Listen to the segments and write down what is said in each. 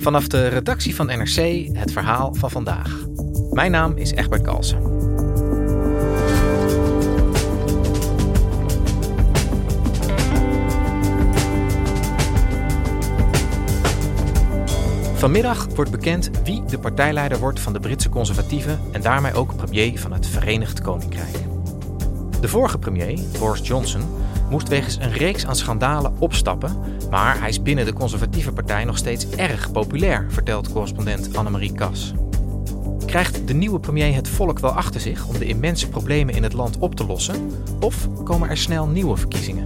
Vanaf de redactie van NRC het verhaal van vandaag. Mijn naam is Egbert Kalsen. Vanmiddag wordt bekend wie de partijleider wordt van de Britse conservatieven en daarmee ook premier van het Verenigd Koninkrijk. De vorige premier, Boris Johnson, moest wegens een reeks aan schandalen opstappen, maar hij is binnen de conservatieve partij nog steeds erg populair, vertelt correspondent Annemarie Kas. Krijgt de nieuwe premier het volk wel achter zich om de immense problemen in het land op te lossen? Of komen er snel nieuwe verkiezingen?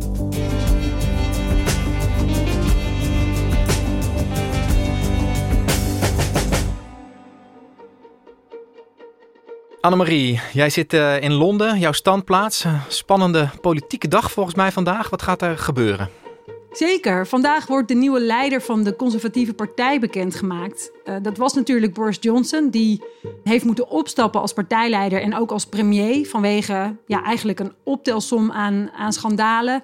Annemarie, jij zit uh, in Londen, jouw standplaats. Spannende politieke dag volgens mij vandaag. Wat gaat er gebeuren? Zeker. Vandaag wordt de nieuwe leider van de conservatieve partij bekendgemaakt. Uh, dat was natuurlijk Boris Johnson, die heeft moeten opstappen als partijleider en ook als premier vanwege ja, eigenlijk een optelsom aan, aan schandalen.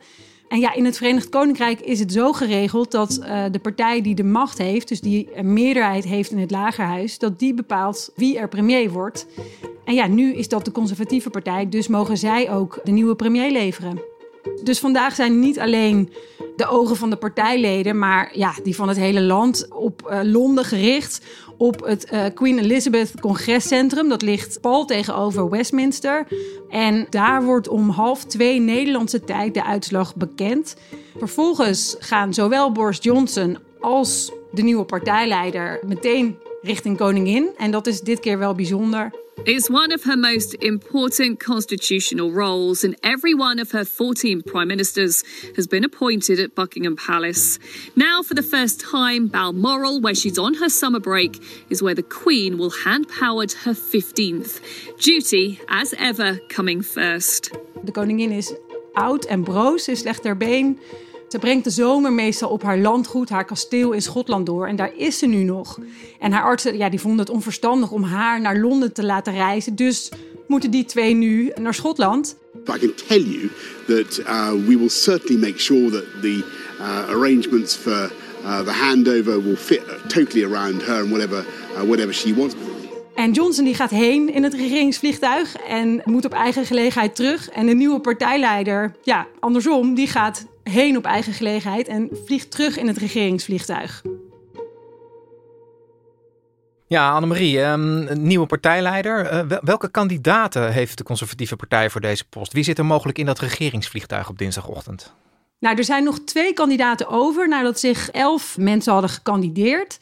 En ja, in het Verenigd Koninkrijk is het zo geregeld dat uh, de partij die de macht heeft, dus die een meerderheid heeft in het lagerhuis, dat die bepaalt wie er premier wordt. En ja, nu is dat de conservatieve partij, dus mogen zij ook de nieuwe premier leveren. Dus vandaag zijn niet alleen de ogen van de partijleden, maar ja, die van het hele land op uh, Londen gericht. Op het uh, Queen Elizabeth Congrescentrum. Dat ligt pal tegenover Westminster. En daar wordt om half twee Nederlandse tijd de uitslag bekend. Vervolgens gaan zowel Boris Johnson als de nieuwe partijleider meteen richting koningin. En dat is dit keer wel bijzonder. It's one of her most important constitutional roles, and every one of her 14 prime ministers has been appointed at Buckingham Palace. Now, for the first time, Balmoral, where she's on her summer break, is where the Queen will hand power to her 15th. Duty, as ever, coming first. De koningin is oud en broos, is slecht ter been. Ze brengt de zomer meestal op haar landgoed, haar kasteel in Schotland door. En daar is ze nu nog. En haar artsen ja, die vonden het onverstandig om haar naar Londen te laten reizen. Dus moeten die twee nu naar Schotland. I can tell you that uh, we will certainly make sure that the uh, arrangements for uh, the handover will fit totally around her and whatever, whatever she wants. En Johnson die gaat heen in het regeringsvliegtuig en moet op eigen gelegenheid terug. En de nieuwe partijleider, ja, andersom, die gaat heen op eigen gelegenheid en vliegt terug in het regeringsvliegtuig. Ja, Annemarie, um, nieuwe partijleider. Uh, welke kandidaten heeft de conservatieve partij voor deze post? Wie zit er mogelijk in dat regeringsvliegtuig op dinsdagochtend? Nou, er zijn nog twee kandidaten over nadat zich elf mensen hadden gekandideerd.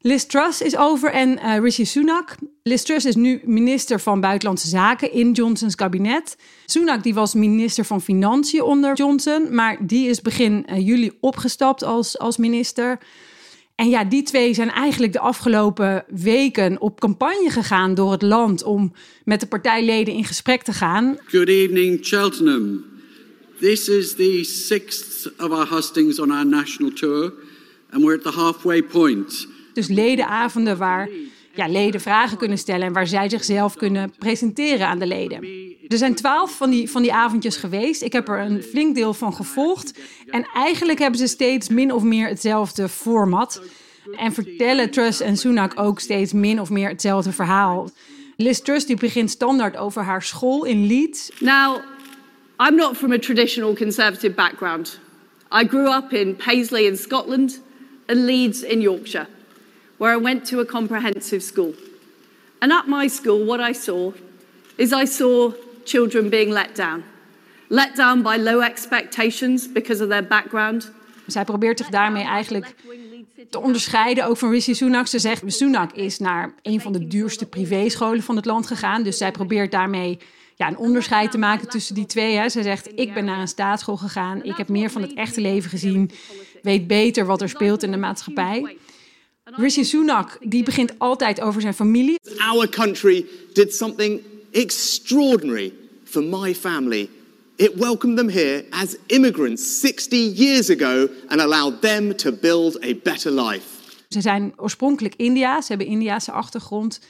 Liz Truss is over en uh, Rishi Sunak. Liz Truss is nu minister van Buitenlandse Zaken in Johnsons kabinet. Sunak die was minister van Financiën onder Johnson, maar die is begin uh, juli opgestapt als, als minister. En ja, die twee zijn eigenlijk de afgelopen weken op campagne gegaan door het land om met de partijleden in gesprek te gaan. Good evening, Cheltenham. This is the sixth of our hustings on our national tour, and we're at the halfway point. Dus ledenavonden waar ja, leden vragen kunnen stellen en waar zij zichzelf kunnen presenteren aan de leden. Er zijn twaalf van die, van die avondjes geweest. Ik heb er een flink deel van gevolgd. En eigenlijk hebben ze steeds min of meer hetzelfde format. En vertellen Truss en Sunak ook steeds min of meer hetzelfde verhaal. Liz Truss die begint standaard over haar school in Leeds. Now, I'm not from a traditional conservative background. I grew up in Paisley in Scotland and Leeds in Yorkshire where I went to a comprehensive school. And at my school, what I saw is I saw children being let down. Let down by low expectations because of their background. Zij probeert zich daarmee eigenlijk te onderscheiden, ook van Rishi Sunak. Ze zegt, Sunak is naar een van de duurste privéscholen van het land gegaan. Dus zij probeert daarmee ja, een onderscheid te maken tussen die twee. Hè. Zij zegt, ik ben naar een staatsschool gegaan. Ik heb meer van het echte leven gezien. Weet beter wat er speelt in de maatschappij. Rishi Sunak, die begint altijd over zijn familie. Our country did something extraordinary for my family. It welcomed them here as immigrants 60 years ago and allowed them to build a better life. Ze zijn oorspronkelijk India's, ze hebben Indiase achtergrond.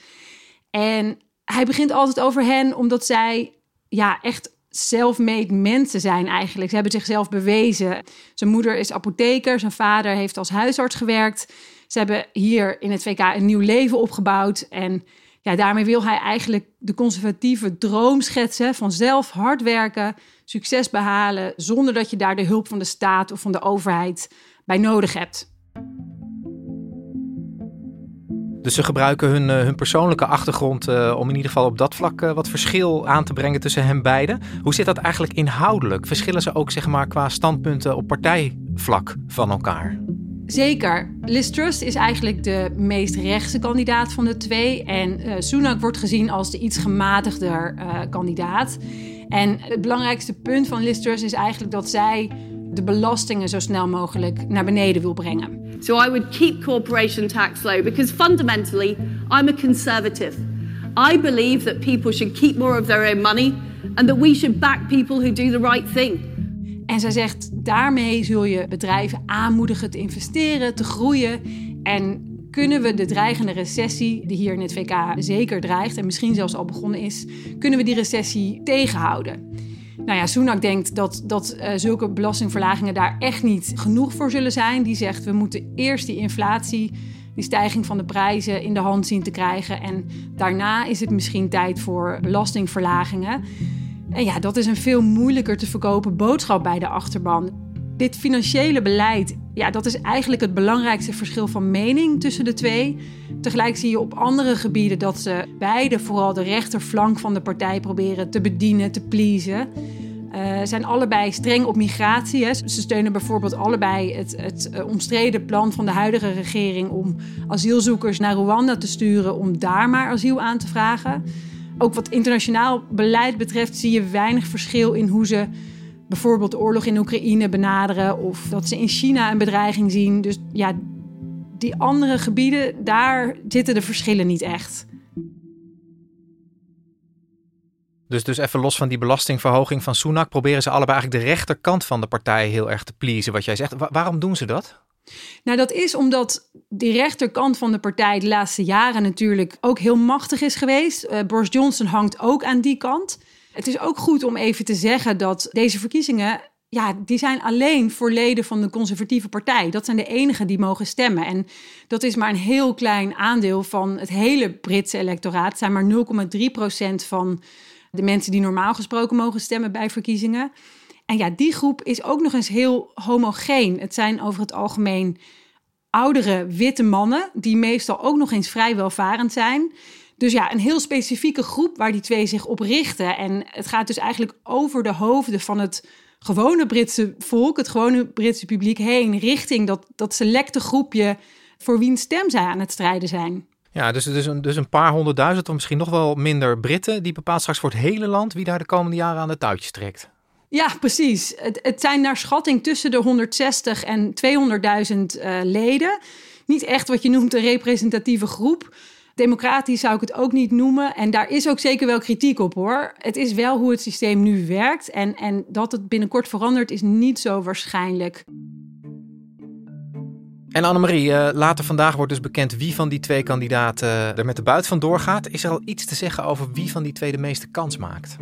En hij begint altijd over hen omdat zij ja, echt self-made mensen zijn eigenlijk. Ze hebben zichzelf bewezen. Zijn moeder is apotheker, zijn vader heeft als huisarts gewerkt. Ze hebben hier in het VK een nieuw leven opgebouwd. En ja, daarmee wil hij eigenlijk de conservatieve droom schetsen van zelf hard werken, succes behalen, zonder dat je daar de hulp van de staat of van de overheid bij nodig hebt. Dus ze gebruiken hun, uh, hun persoonlijke achtergrond uh, om in ieder geval op dat vlak uh, wat verschil aan te brengen tussen hen beiden. Hoe zit dat eigenlijk inhoudelijk? Verschillen ze ook zeg maar, qua standpunten op partijvlak van elkaar? Zeker. Liz Truss is eigenlijk de meest rechtse kandidaat van de twee. En uh, Sunak wordt gezien als de iets gematigder uh, kandidaat. En het belangrijkste punt van Liz Truss is eigenlijk dat zij de belastingen zo snel mogelijk naar beneden wil brengen. So I would keep corporation tax low because fundamentally I'm a conservative. I believe that people should keep more of their own money and that we should back people who do the right thing. En zij zegt, daarmee zul je bedrijven aanmoedigen te investeren, te groeien. En kunnen we de dreigende recessie, die hier in het VK zeker dreigt en misschien zelfs al begonnen is, kunnen we die recessie tegenhouden? Nou ja, Sunak denkt dat, dat uh, zulke belastingverlagingen daar echt niet genoeg voor zullen zijn. Die zegt, we moeten eerst die inflatie, die stijging van de prijzen in de hand zien te krijgen. En daarna is het misschien tijd voor belastingverlagingen. En ja, dat is een veel moeilijker te verkopen boodschap bij de achterban. Dit financiële beleid, ja, dat is eigenlijk het belangrijkste verschil van mening tussen de twee. Tegelijk zie je op andere gebieden dat ze beide vooral de rechterflank van de partij proberen te bedienen, te pleasen. Uh, zijn allebei streng op migratie. Hè. Ze steunen bijvoorbeeld allebei het, het uh, omstreden plan van de huidige regering om asielzoekers naar Rwanda te sturen om daar maar asiel aan te vragen. Ook wat internationaal beleid betreft zie je weinig verschil in hoe ze bijvoorbeeld oorlog in Oekraïne benaderen of dat ze in China een bedreiging zien. Dus ja, die andere gebieden, daar zitten de verschillen niet echt. Dus, dus even los van die belastingverhoging van Sunak, proberen ze allebei eigenlijk de rechterkant van de partij heel erg te pleasen, wat jij zegt. waarom doen ze dat? Nou, dat is omdat die rechterkant van de partij de laatste jaren natuurlijk ook heel machtig is geweest. Uh, Boris Johnson hangt ook aan die kant. Het is ook goed om even te zeggen dat deze verkiezingen ja, die zijn alleen voor leden van de conservatieve partij. Dat zijn de enigen die mogen stemmen. En dat is maar een heel klein aandeel van het hele Britse electoraat. Het zijn maar 0,3 procent van de mensen die normaal gesproken mogen stemmen bij verkiezingen. En ja, die groep is ook nog eens heel homogeen. Het zijn over het algemeen oudere witte mannen, die meestal ook nog eens vrij welvarend zijn. Dus ja, een heel specifieke groep waar die twee zich op richten. En het gaat dus eigenlijk over de hoofden van het gewone Britse volk, het gewone Britse publiek heen, richting dat, dat selecte groepje voor wiens stem zij aan het strijden zijn. Ja, dus, dus, een, dus een paar honderdduizend of misschien nog wel minder Britten, die bepaalt straks voor het hele land wie daar de komende jaren aan de touwtjes trekt. Ja, precies. Het, zijn naar schatting tussen de 160 en 200.000 uh, leden. Niet echt wat je noemt een representatieve groep. Democratisch zou ik het ook niet noemen. En daar is ook zeker wel kritiek op hoor. Het is wel hoe het systeem nu werkt. En, en dat het binnenkort verandert is niet zo waarschijnlijk. En Annemarie, uh, later vandaag wordt dus bekend wie van die twee kandidaten er met de buit van doorgaat. Is er al iets te zeggen over wie van die twee de meeste kans maakt?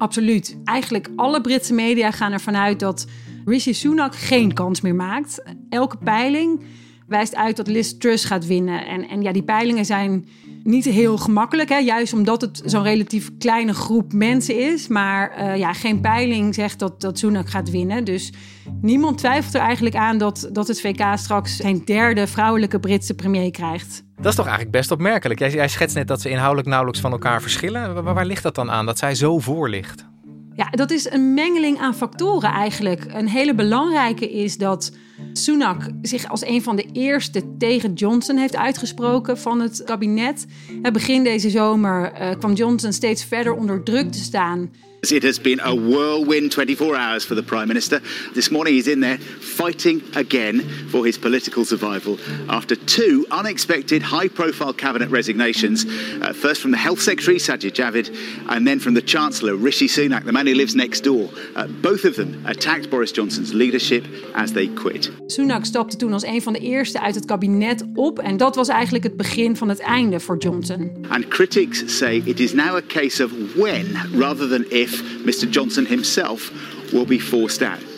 Absoluut. Eigenlijk alle Britse media gaan ervan uit dat Rishi Sunak geen kans meer maakt. Elke peiling wijst uit dat Liz Truss gaat winnen. En, en ja, die peilingen zijn niet heel gemakkelijk, hè? juist omdat het zo'n relatief kleine groep mensen is. Maar uh, ja, geen peiling zegt dat, dat Sunak gaat winnen. Dus niemand twijfelt er eigenlijk aan dat, dat het VK straks zijn derde vrouwelijke Britse premier krijgt. Dat is toch eigenlijk best opmerkelijk. Jij, schetst net dat ze inhoudelijk nauwelijks van elkaar verschillen. Waar, waar ligt dat dan aan, dat zij zo voor ligt? Ja, dat is een mengeling aan factoren eigenlijk. Een hele belangrijke is dat Sunak zich als een van de eerste tegen Johnson heeft uitgesproken van het kabinet. Begin deze zomer uh, kwam Johnson steeds verder onder druk te staan It has been a whirlwind 24 hours for the Prime Minister. This morning he's in there fighting again for his political survival after two unexpected high profile cabinet resignations. Uh, first from the Health Secretary, Sajid Javid, and then from the Chancellor, Rishi Sunak, the man who lives next door. Uh, both of them attacked Boris Johnson's leadership as they quit. Sunak stapte toen als een van de eerste uit het kabinet op en dat was eigenlijk het begin van het einde voor Johnson. And critics say it is now a case of when rather than if if Mr. Johnson himself will be forced out.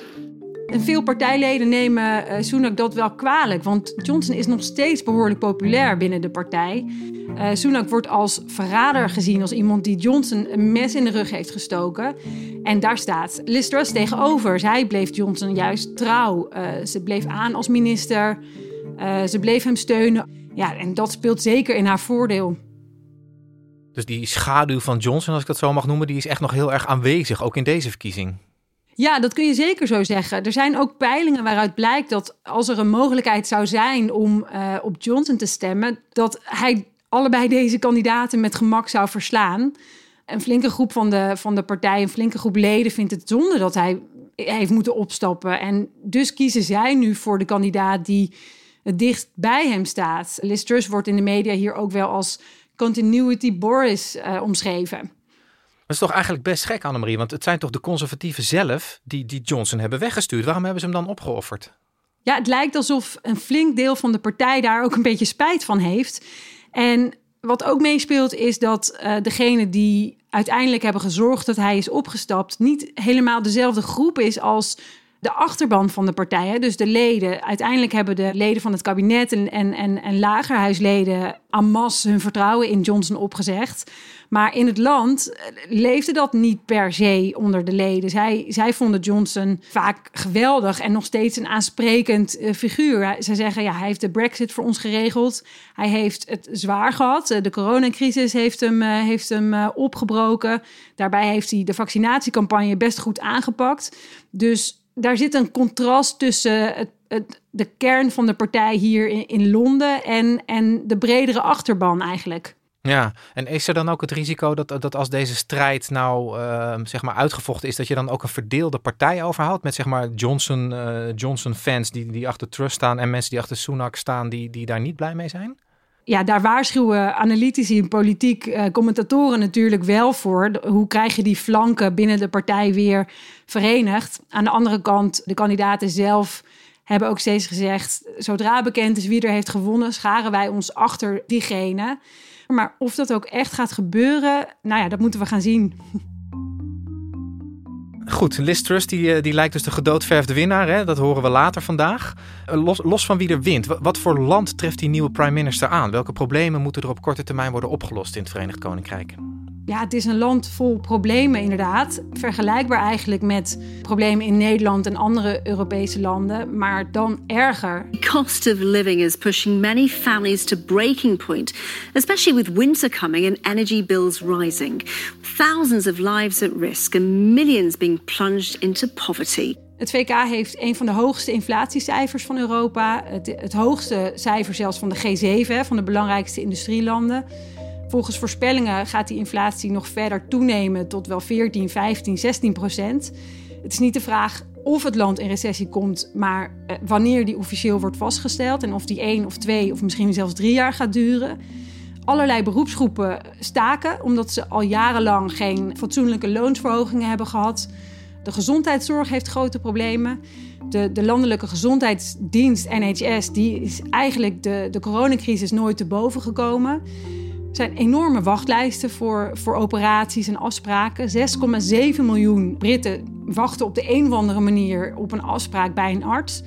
En veel partijleden nemen uh, Sunak dat wel kwalijk, want Johnson is nog steeds behoorlijk populair binnen de partij. Uh, Sunak wordt als verrader gezien, als iemand die Johnson een mes in de rug heeft gestoken. En daar staat Liz tegenover. Zij bleef Johnson juist trouw. Uh, ze bleef aan als minister. ze bleef hem steunen. Ja, en dat speelt zeker in haar voordeel. Dus die schaduw van Johnson, als ik dat zo mag noemen, die is echt nog heel erg aanwezig, ook in deze verkiezing. Ja, dat kun je zeker zo zeggen. Er zijn ook peilingen waaruit blijkt dat als er een mogelijkheid zou zijn om uh, op Johnson te stemmen, dat hij allebei deze kandidaten met gemak zou verslaan. Een flinke groep van de, van de partij, een flinke groep leden vindt het zonde dat hij heeft moeten opstappen. En dus kiezen zij nu voor de kandidaat die het dichtst bij hem staat. Liz Truss wordt in de media hier ook wel als continuity Boris uh, omschreven. Dat is toch eigenlijk best gek, Annemarie? Want het zijn toch de conservatieven zelf die, die Johnson hebben weggestuurd. Waarom hebben ze hem dan opgeofferd? Ja, het lijkt alsof een flink deel van de partij daar ook een beetje spijt van heeft. En wat ook meespeelt is dat uh, degene die uiteindelijk hebben gezorgd dat hij is opgestapt, niet helemaal dezelfde groep is als de achterban van de partijen, dus de leden. Uiteindelijk hebben de leden van het kabinet en, en, en, en lagerhuisleden hun vertrouwen in Johnson opgezegd. Maar in het land eh, leefde dat niet per se onder de leden. Zij, zij vonden Johnson vaak geweldig en nog steeds een aansprekend uh, figuur. Zij zeggen, ja, hij heeft de brexit voor ons geregeld. Hij heeft het zwaar gehad. Eh, de coronacrisis heeft hem, heeft hem opgebroken. Daarbij heeft hij de vaccinatiecampagne best goed aangepakt. Dus daar zit een contrast tussen het, de kern van de partij hier in, in Londen en, en de bredere achterban eigenlijk. Ja, en is er dan ook het risico dat, dat als deze strijd nou uh, zeg maar uitgevochten is, dat je dan ook een verdeelde partij overhoudt met zeg maar Johnson, uh, Johnson fans die, die achter Trust staan en mensen die achter Sunak staan die, die daar niet blij mee zijn? Ja, daar waarschuwen analytici en politiek uh, commentatoren natuurlijk wel voor. Hoe krijg je die flanken binnen de partij weer verenigd? Aan de andere kant, de kandidaten zelf hebben ook steeds gezegd: zodra bekend is wie er heeft gewonnen, scharen wij ons achter diegene. Maar of dat ook echt gaat gebeuren, nou ja, dat moeten we gaan zien. Goed, Liz Truss die, eh, die lijkt dus de gedoodverfde winnaar. Hè? Dat horen we later vandaag. Eh, los, los van wie er wint, wat voor land treft die nieuwe prime minister aan? Welke problemen moeten er op korte termijn worden opgelost in het Verenigd Koninkrijk? Ja, het is een land vol problemen inderdaad. Vergelijkbaar eigenlijk met problemen in Nederland en andere Europese landen, maar dan erger. The cost of living is pushing many families to breaking point, especially with winter coming and energy bills rising. Thousands of lives at risk and millions being plunged into poverty. Het VK heeft een van de hoogste inflatiecijfers van Europa. Het, het hoogste cijfer zelfs van de G7, van de belangrijkste industrielanden. Volgens voorspellingen gaat die inflatie nog verder toenemen tot wel 14, 15, 16 procent. Het is niet de vraag of het land in recessie komt, maar eh, wanneer die officieel wordt vastgesteld en of die één of twee of misschien zelfs drie jaar gaat duren. Allerlei beroepsgroepen staken omdat ze al jarenlang geen fatsoenlijke loonsverhogingen hebben gehad. De gezondheidszorg heeft grote problemen. De, de landelijke gezondheidsdienst NHS die is eigenlijk de, de coronacrisis nooit te boven gekomen. Er zijn enorme wachtlijsten voor, voor operaties en afspraken. 6,7 miljoen Britten wachten op de een of andere manier op een afspraak bij een arts.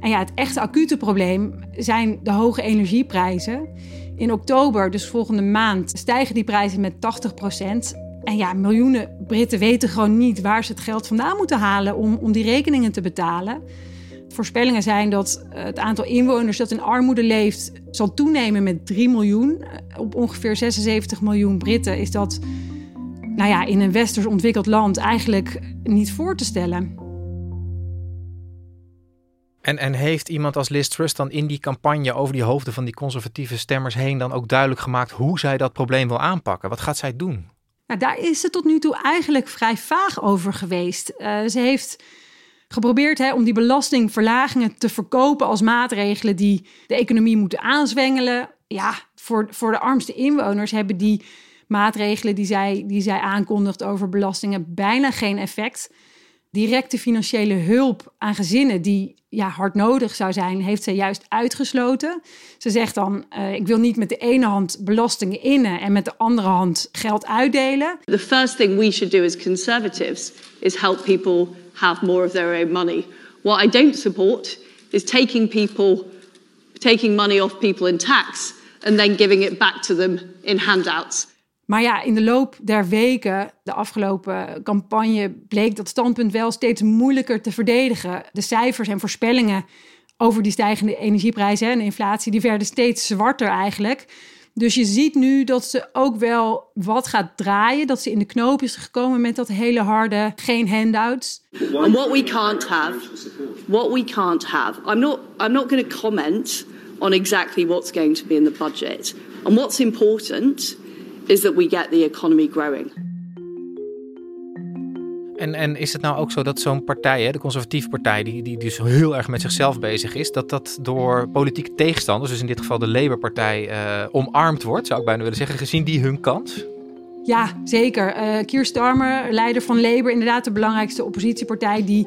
En ja, het echte acute probleem zijn de hoge energieprijzen. In oktober, dus volgende maand, stijgen die prijzen met 80% En ja, miljoenen Britten weten gewoon niet waar ze het geld vandaan moeten halen om, om die rekeningen te betalen. Voorspellingen zijn dat eh, het aantal inwoners dat in armoede leeft zal toenemen met 3 miljoen. Eh, op ongeveer 76 miljoen Britten is dat nou ja, in een westers ontwikkeld land eigenlijk niet voor te stellen. En, en heeft iemand als Liz Truss dan in die campagne over die hoofden van die conservatieve stemmers heen dan ook duidelijk gemaakt hoe zij dat probleem wil aanpakken? Wat gaat zij doen? Nou, daar is ze tot nu toe eigenlijk vrij vaag over geweest. Uh, ze heeft geprobeerd hè, om die belastingverlagingen te verkopen als maatregelen die de economie moeten aanzwengelen. Ja, voor, voor de armste inwoners hebben die maatregelen die zij, die zij aankondigt over belastingen bijna geen effect. Directe financiële hulp aan gezinnen die ja, hard nodig zou zijn, heeft zij juist uitgesloten. Ze zegt dan: uh, ik wil niet met de ene hand belastingen innen en met de andere hand geld uitdelen. The first thing we should do as conservatives is help people have more of their own money. What I don't support is taking people taking money off people in tax and then giving it back to them in handouts. Maar ja, in de loop der weken, de afgelopen campagne, bleek dat standpunt wel steeds moeilijker te verdedigen. De cijfers en voorspellingen over die stijgende energieprijzen en inflatie, die werden steeds zwarter eigenlijk. Dus je ziet nu dat ze ook wel wat gaat draaien. Dat ze in de knoop is gekomen met dat hele harde geen handouts. And what we can't have, what we can't have. I'm not, I'm not going to comment on exactly what's going to be in the budget. And what's important is that we get the economy growing. En, en is het nou ook zo dat zo'n partij, hè, de conservatieve partij, die, die dus heel erg met zichzelf bezig is, dat dat door politieke tegenstanders, dus in dit geval de Labour-partij, uh, omarmd wordt, zou ik bijna willen zeggen, gezien die hun kant? Ja, zeker. Uh, Keir Starmer, leider van Labour, inderdaad de belangrijkste oppositiepartij, die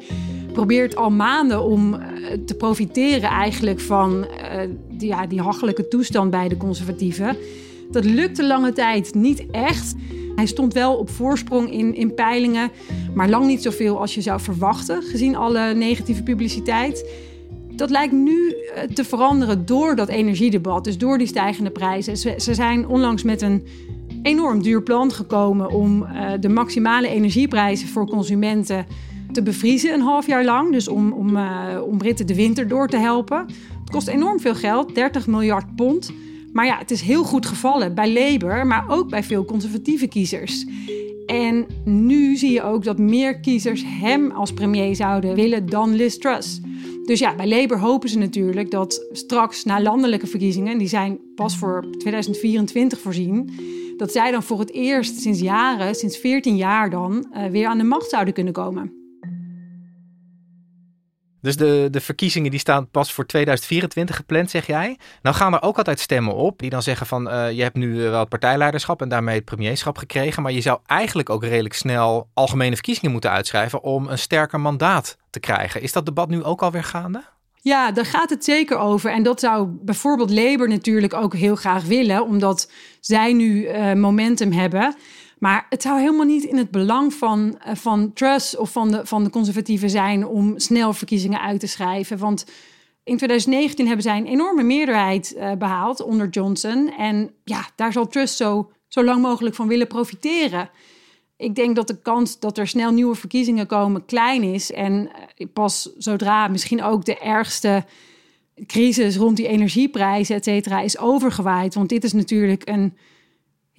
probeert al maanden om uh, te profiteren eigenlijk van die, ja, die hachelijke toestand bij de conservatieven. Dat lukte lange tijd niet echt. Hij stond wel op voorsprong in, in peilingen, maar lang niet zoveel als je zou verwachten, gezien alle negatieve publiciteit. Dat lijkt nu eh, te veranderen door dat energiedebat, dus door die stijgende prijzen. Ze, zijn onlangs met een enorm duur plan gekomen om uh, de maximale energieprijzen voor consumenten te bevriezen een half jaar lang. Dus om, om, uh, om Britten de winter door te helpen. Het kost enorm veel geld, 30 miljard pond. Maar ja, het is heel goed gevallen bij Labour, maar ook bij veel conservatieve kiezers. En nu zie je ook dat meer kiezers hem als premier zouden willen dan Liz Truss. Dus ja, bij Labour hopen ze natuurlijk dat straks na landelijke verkiezingen, die zijn pas voor 2024 voorzien, dat zij dan voor het eerst sinds jaren, sinds 14 jaar dan, uh, weer aan de macht zouden kunnen komen. Dus de, de verkiezingen die staan pas voor 2024 gepland, zeg jij. Nou gaan er ook altijd stemmen op die dan zeggen van... Uh, je hebt nu eh, wel het partijleiderschap en daarmee het premierschap gekregen... maar je zou eigenlijk ook redelijk snel algemene verkiezingen moeten uitschrijven... om een sterker mandaat te krijgen. Is dat debat nu ook alweer gaande? Ja, daar gaat het zeker over. En dat zou bijvoorbeeld Labour natuurlijk ook heel graag willen... omdat zij nu uh, momentum hebben... Maar het zou helemaal niet in het belang van, uh, van Truss of van de, van de conservatieven zijn om snel verkiezingen uit te schrijven. Want in 2019 hebben zij een enorme meerderheid uh, behaald onder Johnson. En ja, daar zal Truss zo, zo lang mogelijk van willen profiteren. Ik denk dat de kans dat er snel nieuwe verkiezingen komen klein is. En uh, pas zodra misschien ook de ergste crisis rond die energieprijzen, et cetera, is overgewaaid. Want dit is natuurlijk een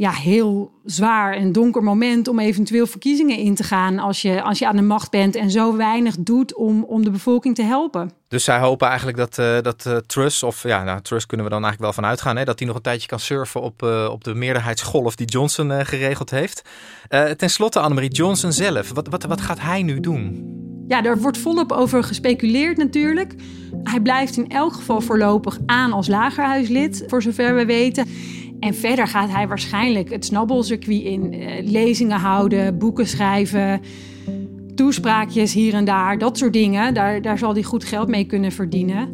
ja, heel zwaar en donker moment om eventueel verkiezingen in te gaan als je, als je aan de macht bent en zo weinig doet om, om de bevolking te helpen. Dus zij hopen eigenlijk dat, uh, dat uh, Truss, of ja, nou, Truss kunnen we dan eigenlijk wel van uitgaan, hè, dat hij nog een tijdje kan surfen op, uh, op de meerderheidsgolf die Johnson geregeld heeft. ten slotte, Annemarie, Johnson zelf, wat, wat, wat gaat hij nu doen? Ja, daar wordt volop over gespeculeerd natuurlijk. Hij blijft in elk geval voorlopig aan als lagerhuislid, voor zover we weten. En verder gaat hij waarschijnlijk het snabbelcircuit in. Uh, lezingen houden, boeken schrijven, toespraakjes hier en daar, dat soort dingen. Daar, daar zal hij goed geld mee kunnen verdienen.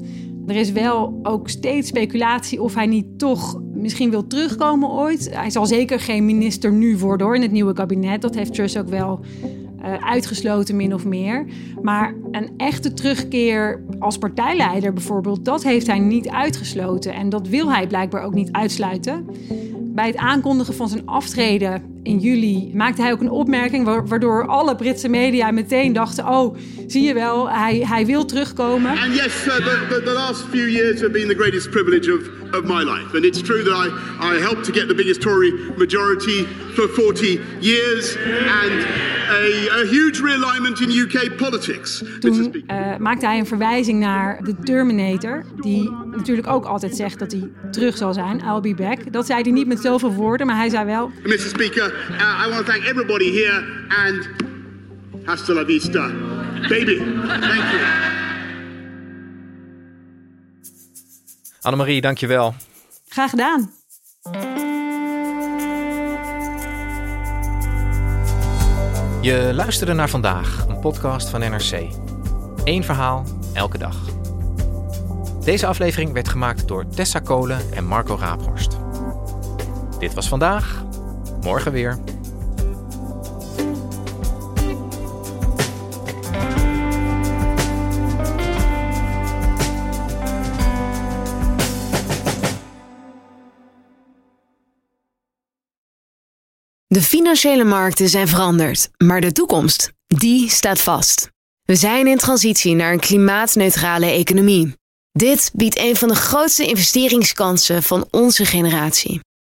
Er is wel ook steeds speculatie of hij niet toch misschien wil terugkomen ooit. Hij zal zeker geen minister nu worden hoor, in het nieuwe kabinet. Dat heeft Truss ook wel uitgesloten min of meer. Maar een echte terugkeer als partijleider bijvoorbeeld, dat heeft hij niet uitgesloten. En dat wil hij blijkbaar ook niet uitsluiten. Bij het aankondigen van zijn aftreden in juli maakte hij ook een opmerking waardoor alle Britse media meteen dachten: oh, zie je wel, hij, hij wil terugkomen. And yes, the, the, the last few years have been the greatest privilege of, of my life. And it's true that I, I helped to get the biggest Tory majority for 40 years and a, a huge realignment in UK politics. Toen uh, maakte hij een verwijzing naar de Terminator, die natuurlijk ook altijd zegt dat hij terug zal zijn. I'll be back. Dat zei hij niet met zoveel woorden, maar hij zei wel. Mr. Speaker, uh, I want to thank everybody here and hasta la vista, baby. Thank you. Annemarie, dankjewel. Graag gedaan. Je luisterde naar vandaag, een podcast van NRC. Eén verhaal, elke dag. Deze aflevering werd gemaakt door Tessa Kolen en Marco Raaphorst. Dit was vandaag, morgen weer. De financiële markten zijn veranderd, maar de toekomst, die staat vast. We zijn in transitie naar een klimaatneutrale economie. Dit biedt een van de grootste investeringskansen van onze generatie.